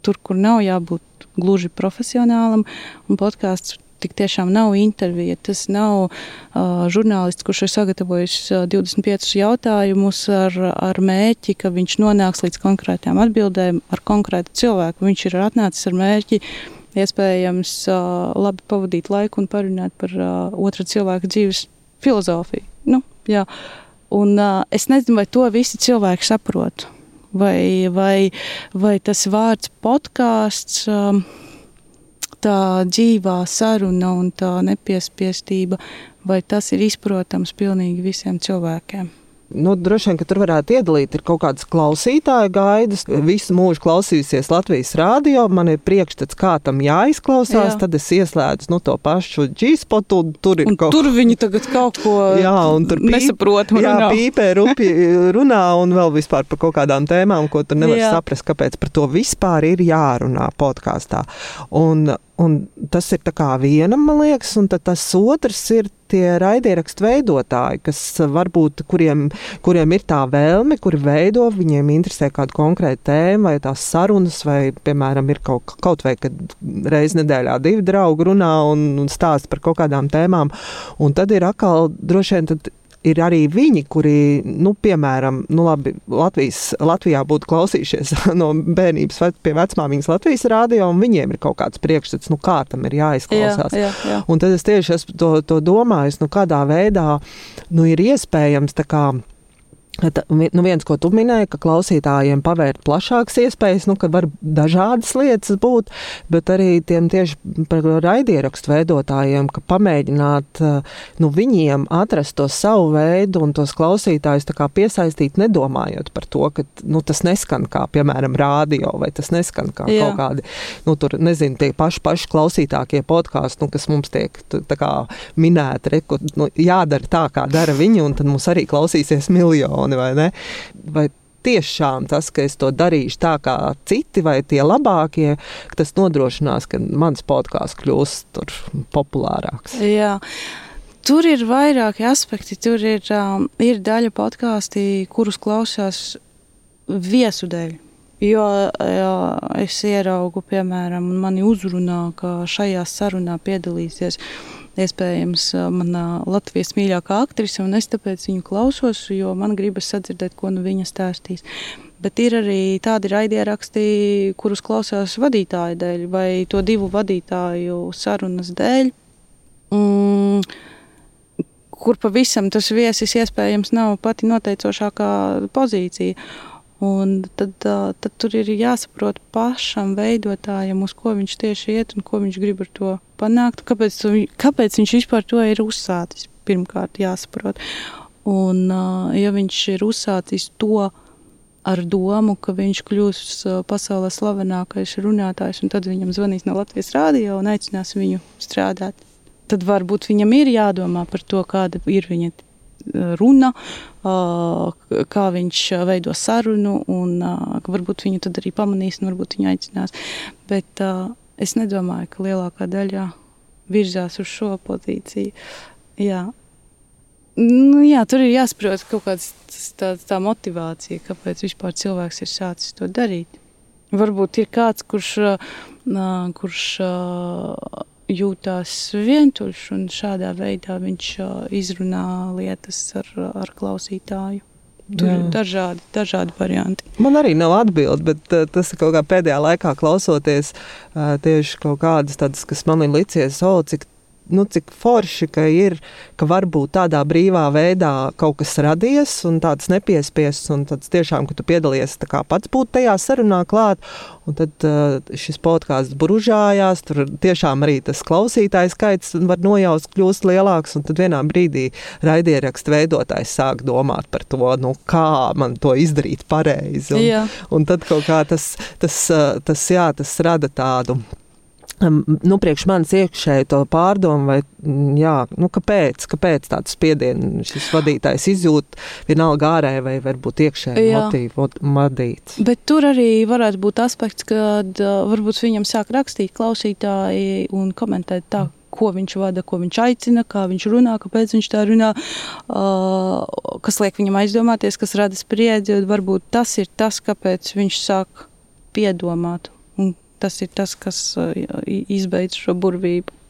tur, kur nav jābūt gluži profesionālam, un podkāsts tik tiešām nav intervija. Tas nav uh, žurnālists, kurš ir sagatavojis uh, 25 jautājumus ar, ar mērķi, ka viņš nonāks līdz konkrētām atbildēm ar konkrētu cilvēku. Viņš ir atnācis ar mērķi. Iespējams, uh, labi pavadīt laiku un parunāt par uh, otra cilvēka dzīves filozofiju. Nu, jā. un, uh, es nezinu, vai to visi cilvēki saprot vai, vai, vai tas vārds podkāsts, um, tā dzīvā saruna un tā nepiespiestība, vai tas ir izprotams pilnīgi visiem cilvēkiem. Nu, droši vien, ka tur varētu iedalīt ir kaut kādas klausītāju gaidas. Visu mūžu klausījusies Latvijas rādio, man ir priekšstats, kā tam jāizklausās, Jā. tad es ieslēdzu nu, to pašu G-spotu, tur kaut. Tur viņi tagad kaut ko jā, pīp, nesaprot. Jā, runā. pīpē, rupi runā un vēl vispār par kaut kādām tēmām, ko tu nevari jā. saprast, kāpēc par to vispār ir jārunā podkāstā. Un, Un tas ir viena, man liekas, un tas otrs ir tie raidierakstu veidotāji, kas varbūt, kuriem, kuriem ir tā vēlme, kuri veido, viņiem interesē kāda konkrēta tēma, vai tās sarunas, vai, piemēram, ir kaut, kaut vai, kad reiz nedēļā divi draugi runā un, un stāsta par kaut kādām tēmām. Un tad ir atkal droši vien. Ir arī viņi, kuri, nu, piemēram, nu, labi, Latvijas, Latvijā būtu klausījušies no bērnības pie vecmāmiņas Latvijas rādio, un viņiem ir kaut kāds priekšstats, nu, kā tam ir jāizklausās. Jā, jā, jā. Un tad es tieši esmu to, to domājis, nu, kādā veidā nu, ir iespējams tā kā Nu, viens, ko tu minēji, ka klausītājiem pavērt plašākas iespējas, nu, ka var dažādas lietas būt, bet arī tiem tieši par raidierakstu veidotājiem, ka pamēģināt nu, viņiem atrast to savu veidu un tos klausītājus piesaistīt, nedomājot par to, ka nu, tas neskan kā, piemēram, rādio vai tas neskan kā Jā. kaut kādi, nu, tur, nezinu, tie paši, paši klausītākie podkāsti, nu, kas mums tiek kā, minēti, re, ko, nu, jādara tā, kā dara viņi, un tad mums arī klausīsies miljoni miljoni vai ne. Vai tiešām tas, ka es to darīšu tā kā citi vai tie labākie, tas nodrošinās, ka mans podkāsts kļūs populārāks. Jā. Tur ir vairāki aspekti. Tur ir, um, ir daļa podkāstī, kurus klausās viesu dēļ. Jo jā, es ieraugu, piemēram, mani uzrunā, ka šajā sarunā piedalīsies iespējams manā Latvijas mīļākā aktrise, un es tāpēc viņu klausos, jo man gribas sadzirdēt, ko nu viņa stāstīs. Bet ir arī tādi raidieraksti, kurus klausās vadītāja dēļ vai to divu vadītāju sarunas dēļ. Mm, kur pavisam tas viesis iespējams nav pati noteicošākā pozīcija. Un tad, tad tur ir jāsaprot pašam veidotājam, uz ko viņš tieši iet un ko viņš grib ar to panākt. Kāpēc, kāpēc viņš vispār to ir uzsācis? Pirmkārt, jāsaprot. Un, ja viņš ir uzsācis to ar domu, ka viņš kļūs pasaulē slavenākais runātājs, un tad viņam zvanīs no Latvijas rādio un aicinās viņu strādāt, tad varbūt viņam ir jādomā par to, kāda ir viņa runa, kā viņš veido sarunu, un varbūt viņu tad arī pamanīs, un varbūt viņu aicinās. Bet es nedomāju, ka lielākā daļa virzās uz šo pozīciju. Jā. Nu, jā, tur ir jāsaprot kaut kāda tā, tā motivācija, kāpēc vispār cilvēks ir sācis to darīt. Varbūt ir kāds, kurš, kurš jūtās vientuļš, un šādā veidā viņš izrunā lietas ar, ar klausītāju. Tur Jā. ir dažādi, dažādi varianti. Man arī nav atbildi, bet uh, tas kaut kā pēdējā laikā klausoties uh, tieši kaut kādas tādas, kas man ir licies, o, cik nu, cik forši, ka ir, ka varbūt tādā brīvā veidā kaut kas radies un tāds nepiespiests, un tāds tiešām, ka tu piedalies pats būt tajā sarunā klāt, un tad uh, šis podkāsts bružājās, tur tiešām arī tas klausītājs skaits var nojaust kļūst lielāks, un tad vienā brīdī raidierakstu veidotājs sāk domāt par to, nu, kā man to izdarīt pareizi, un, jā. un tad kaut kā tas, tas, tas, tas, jā, tas rada tādu nu, priekš manis iekšēji to pārdomu, vai mm, jā, nu, kāpēc, kāpēc tāds spiediens šis vadītājs izjūt vienalga ārēji vai varbūt iekšēji motīvu vadīts. Bet tur arī varētu būt aspekts, kad varbūt viņam sāk rakstīt klausītāji un komentēt tā, ko viņš vada, ko viņš aicina, kā viņš runā, kāpēc viņš tā runā, kas liek viņam aizdomāties, kas rada spriedzi. Varbūt tas ir tas, kāpēc viņš sāk piedomāt tas ir tas, kas uh, izbeidz šo burvību.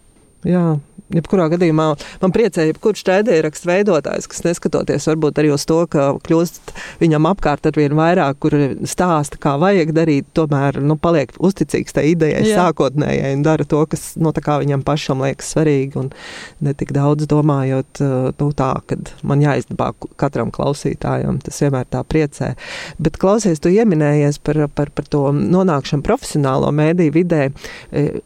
Jā, jebkurā gadījumā man priecē, jebkurš raidierakstu veidotājs, kas neskatoties varbūt arī uz to, ka kļūst viņam apkārt ar vien vairāk, kur stāsta, kā vajag darīt, tomēr nu, paliek uzticīgs tai idejai Jā. sākotnējai un dara to, kas nu, viņam pašam liekas svarīgi un ne tik daudz domājot nu, tā, ka man jāizdabā katram klausītājam. Tas vienmēr tā priecē. Bet klausies, tu ieminējies par, par, par to nonākšanu profesionālo mēdīju vidē.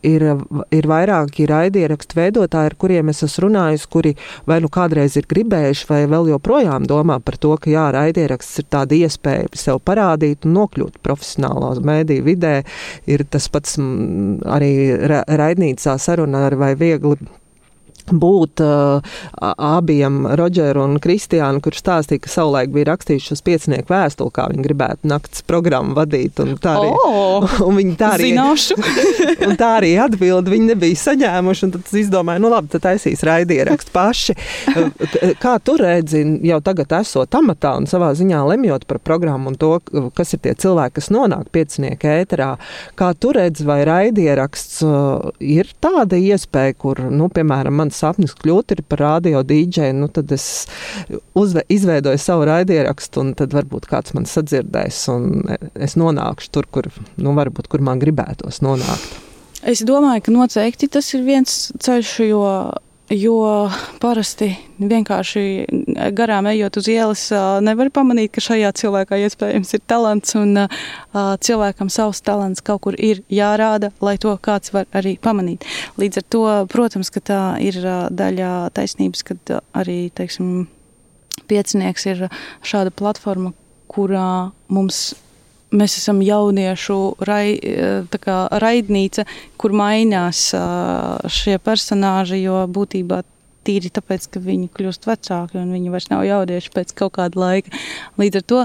Ir, ir vairāki raidierakstu raidierakstu veidotāji, ar kuriem es esmu runājis, kuri vai nu kādreiz ir gribējuši, vai vēl joprojām domā par to, ka jā, raidieraksts ir tāda iespēja sev parādīt un nokļūt profesionālā mēdīju vidē. Ir tas pats m, arī ra raidnīcā saruna ar vai viegli būt uh, abiem, Rodžeru un Kristiānu, kurš stāstīja, ka savulaik bija rakstījuši uz piecinieku vēstuli, kā viņi gribētu naktas programmu vadīt. Un tā arī, oh, un viņi tā arī, un tā arī atbildi viņi nebija saņēmuši, un tad es izdomāju, nu labi, tad taisīs raidierakstu paši. kā tu redzi, jau tagad esot amatā un savā ziņā lemjot par programmu un to, kas ir tie cilvēki, kas nonāk piecinieku ēterā, kā tu redzi, vai raidieraksts uh, ir tāda iespēja, kur, nu, piemēram, mans sapnis kļūt par radio dīdžeju, nu, tad es uzve, izveidoju savu raidierakstu, un tad varbūt kāds man sadzirdēs, un es nonākšu tur, kur, nu, varbūt, kur man gribētos nonākt. Es domāju, ka noteikti tas ir viens ceļš, jo Jo parasti vienkārši garām ejot uz ielas, nevar pamanīt, ka šajā cilvēkā iespējams ir talants, un cilvēkam savs talants kaut kur ir jārāda, lai to kāds var arī pamanīt. Līdz ar to, protams, ka tā ir daļa taisnības, kad arī, teiksim, piecinieks ir šāda platforma, kurā mums mēs esam jauniešu rai, kā, raidnīca, kur mainās šie personāži, jo būtībā tīri tāpēc, ka viņi kļūst vecāki un viņi vairs nav jaunieši pēc kaut kāda laika. Līdz ar to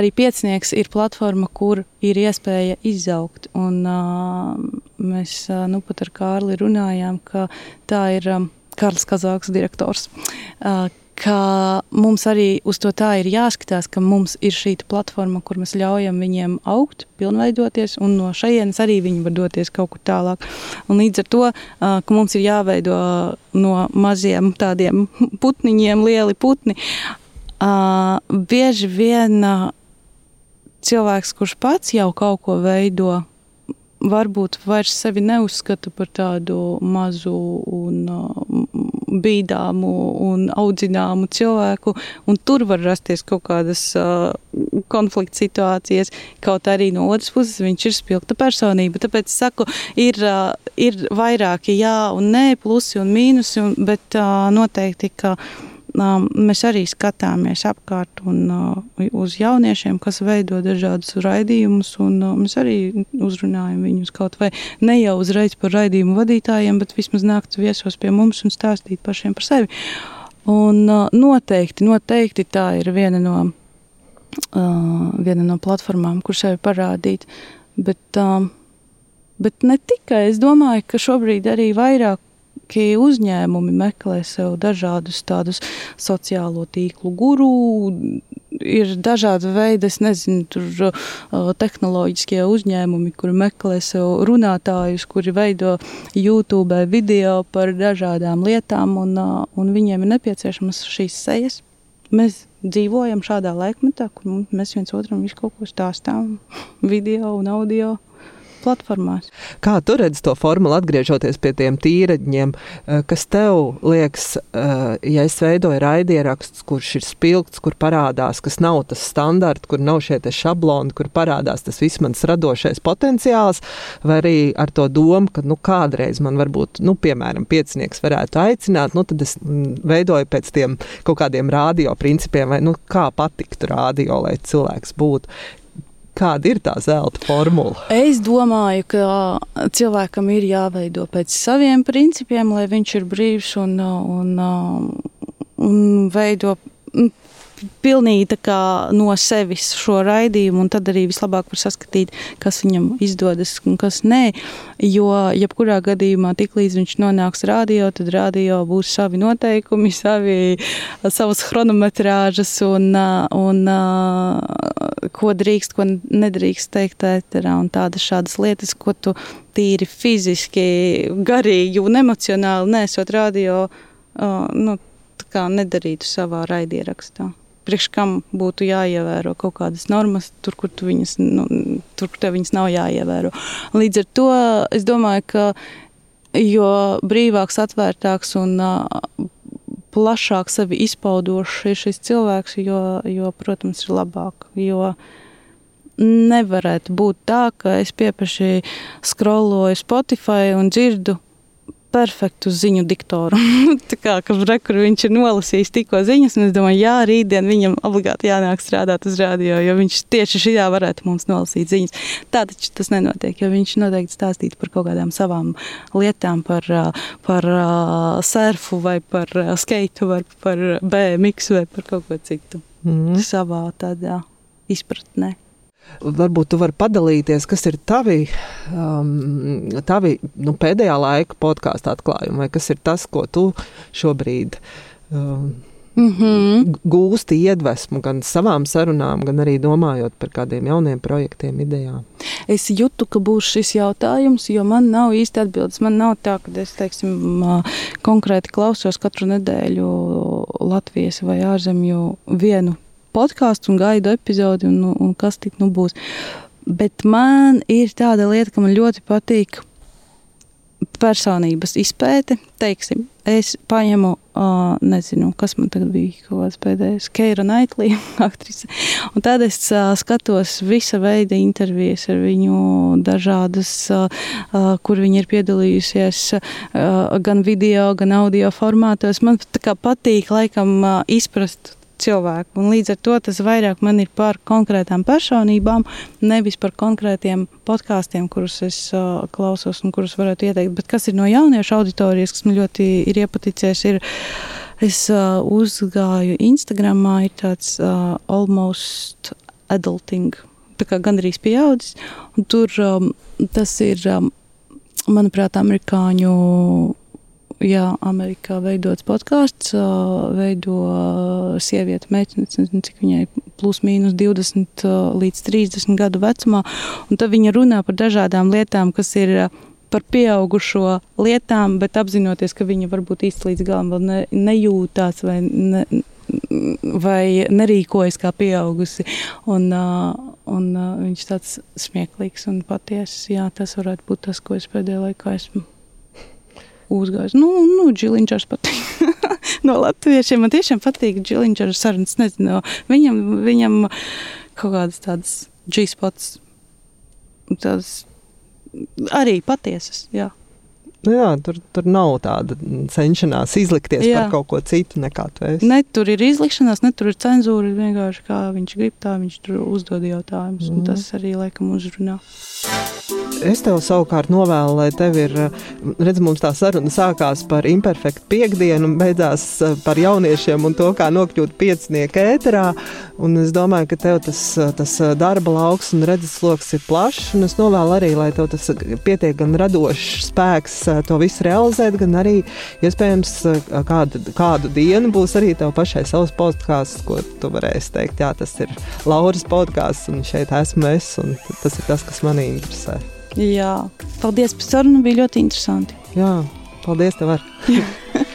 arī piecinieks ir platforma, kur ir iespēja izaugt. Un mēs nu pat ar Kārli runājām, ka tā ir Kārlis Kazāks direktors, ka mums arī uz to tā ir jāskatās, ka mums ir šī platforma, kur mēs ļaujam viņiem augt, pilnveidoties, un no šejienes arī viņi var doties kaut kur tālāk. Un līdz ar to, ka mums ir jāveido no maziem tādiem putniņiem lieli putni, bieži vien cilvēks, kurš pats jau kaut ko veido, varbūt vairs sevi neuzskata par tādu mazu un bīdāmu un audzināmu cilvēku, un tur var rasties kaut kādas uh, konflikta situācijas, kaut arī no otras puses viņš ir spilgta personība. Tāpēc saku, ir, uh, ir vairāki jā un nē, plusi un mīnusi, un, bet uh, noteikti, ka mēs arī skatāmies apkārt un uz jauniešiem, kas veido dažādus raidījumus, mēs arī uzrunājam viņus kaut vai ne jau uzreiz par raidījumu vadītājiem, bet vismaz nākt viesos pie mums un stāstīt pašiem par sevi. Un noteikti, noteikti tā ir viena no, viena no platformām, kur sevi parādīt, bet, bet ne tikai, es domāju, ka šobrīd arī vairāk vairāki uzņēmumi meklē sev dažādus tādus sociālo tīklu guru. Ir dažādi veidi, es nezinu, tur uh, tehnoloģiskie uzņēmumi, kuri meklē sev runātājus, kuri veido YouTube video par dažādām lietām, un, uh, un viņiem ir nepieciešamas šīs sejas. Mēs dzīvojam šādā laikmetā, kur mēs viens otram visu kaut ko stāstām, video un audio platformās. Kā tu redzi to formulu, atgriežoties pie tiem tīraņiem, eh, kas tev liekas, eh, ja es veidoju raidieraksts, kurš ir spilgts, kur parādās, kas nav tas standarts, kur nav šie šabloni, kur parādās tas viss mans radošais potenciāls, vai arī ar to domu, ka nu, kādreiz man varbūt, nu, piemēram, piecinieks varētu aicināt, nu, tad es mm, veidoju pēc tiem kaut kādiem rādio principiem, vai nu, kā patiktu rādio, lai cilvēks būtu. Kāda ir tā zelta formula? Es domāju, ka cilvēkam ir jāveido pēc saviem principiem, lai viņš ir brīvs un, un, un veido pilnīgi no sevis šo raidījumu, un tad arī vislabāk var saskatīt, kas viņam izdodas un kas nē. Jo, jebkurā gadījumā, tiklīdz viņš nonāks radio, tad radio būs savi noteikumi, savi, savas chronometrāžas un, un ko drīkst, ko nedrīkst teikt ēterā, un tādas šādas lietas, ko tu tīri fiziski, garīgi un emocionāli nesot radio, nu, nedarītu savā raidierakstā priekš kam būtu jāievēro kaut kādas normas, tur, kur tu viņas, nu, tur, kur viņas nav jāievēro. Līdz ar to es domāju, ka jo brīvāks, atvērtāks un plašāk sevi izpaudošs ir šis cilvēks, jo, jo, protams, ir labāk. Jo nevarētu būt tā, ka es piepaši skroloju Spotify un dzirdu perfektu ziņu diktoru. tā kā rekur viņš ir nolasījis tikko ziņas, un es domāju, jā, rītdien viņam obligāti jānāk strādāt uz rādio, jo viņš tieši šajā varētu mums nolasīt ziņas. Tā taču tas nenotiek, jo viņš noteikti stāstītu par kaut kādām savām lietām, par, par surfu vai par skeitu vai par BMX vai par kaut ko citu. Mm. Savā tādā izpratnē. Varbūt tu vari padalīties, kas ir tavi, um, tavi nu, pēdējā laika podkāstu atklājumi, vai kas ir tas, ko tu šobrīd um, mm -hmm. gūsti iedvesmu gan savām sarunām, gan arī domājot par kādiem jauniem projektiem, idejām? Es jūtu, ka būs šis jautājums, jo man nav īsti atbildes. Man nav tā, ka es teiksim, konkrēti klausos katru nedēļu Latvijas vai ārzemju vienu podkāstu un gaidu epizodi, un, un kas tik nu būs. Bet man ir tāda lieta, ka man ļoti patīk personības izpēte. Teiksim, es paņemu, uh, nezinu, kas man tagad bija, kaut kāds pēdējais, Keira Naitlī, aktrise. Un tad es uh, skatos visa veida intervijas ar viņu, dažādas, uh, uh, kur viņa ir piedalījusies uh, gan video, gan audio formātos. Man patīk, laikam, uh, izprast cilvēku. Un līdz ar to tas vairāk man ir par konkrētām personībām, nevis par konkrētiem podkāstiem, kurus es uh, klausos un kurus varētu ieteikt. Bet kas ir no jauniešu auditorijas, kas man ļoti ir iepaticies, ir. Es uh, uzgāju Instagramā, ir tāds uh, almost adulting, tā kā gandrīz pieaudzis. Tur um, tas ir, um, manuprāt, amerikāņu jā, Amerikā veidots podkāsts, veido sieviete, meitene, nezinu, cik viņai plus mīnus 20 līdz 30 gadu vecumā, un tad viņa runā par dažādām lietām, kas ir par pieaugušo lietām, bet apzinoties, ka viņa varbūt īsti līdz galam vēl ne, nejūtās vai, ne, vai nerīkojas kā pieaugusi. Un, un viņš tāds smieklīgs un patiesis. Jā, tas varētu būt tas, ko es pēdējā laikā esmu uzgājis. Nu, nu Džiliņģers patīk. no latviešiem man tiešām patīk Džiliņģers sarunas. Nezinu, viņam, viņam kaut kādas tādas G-spots, tādas arī patiesas, jā. Nu jā, tur, tur nav tāda cenšanās izlikties jā. par kaut ko citu nekā tu esi. Ne tur ir izlikšanās, ne tur ir cenzūra. Vienkārši kā viņš grib, tā viņš tur uzdod jautājumus. Mm. Tas arī laikam uzrunā. Es tev savukārt novēlu, lai tev ir, redz, mums tā saruna sākās par imperfektu piekdienu un beidzās eh, par jauniešiem un to, kā nokļūt piecinieku ēterā. Un es domāju, ka tev tas, tas darba lauks un redzes lokus ir plašs, un es novēlu arī, lai tev tas pietiek gan radošs spēks eh, to visu realizēt, gan arī, iespējams, eh, kādu, kādu dienu būs arī tev pašai savs podkāsts, ko tu varēsi teikt, jā, tas ir Lauras podkāsts, un šeit esmu es, un tas ir tas, kas manī interesē. Jā, paldies par sarunu. Bija ļoti interesanti. Jā, paldies tev!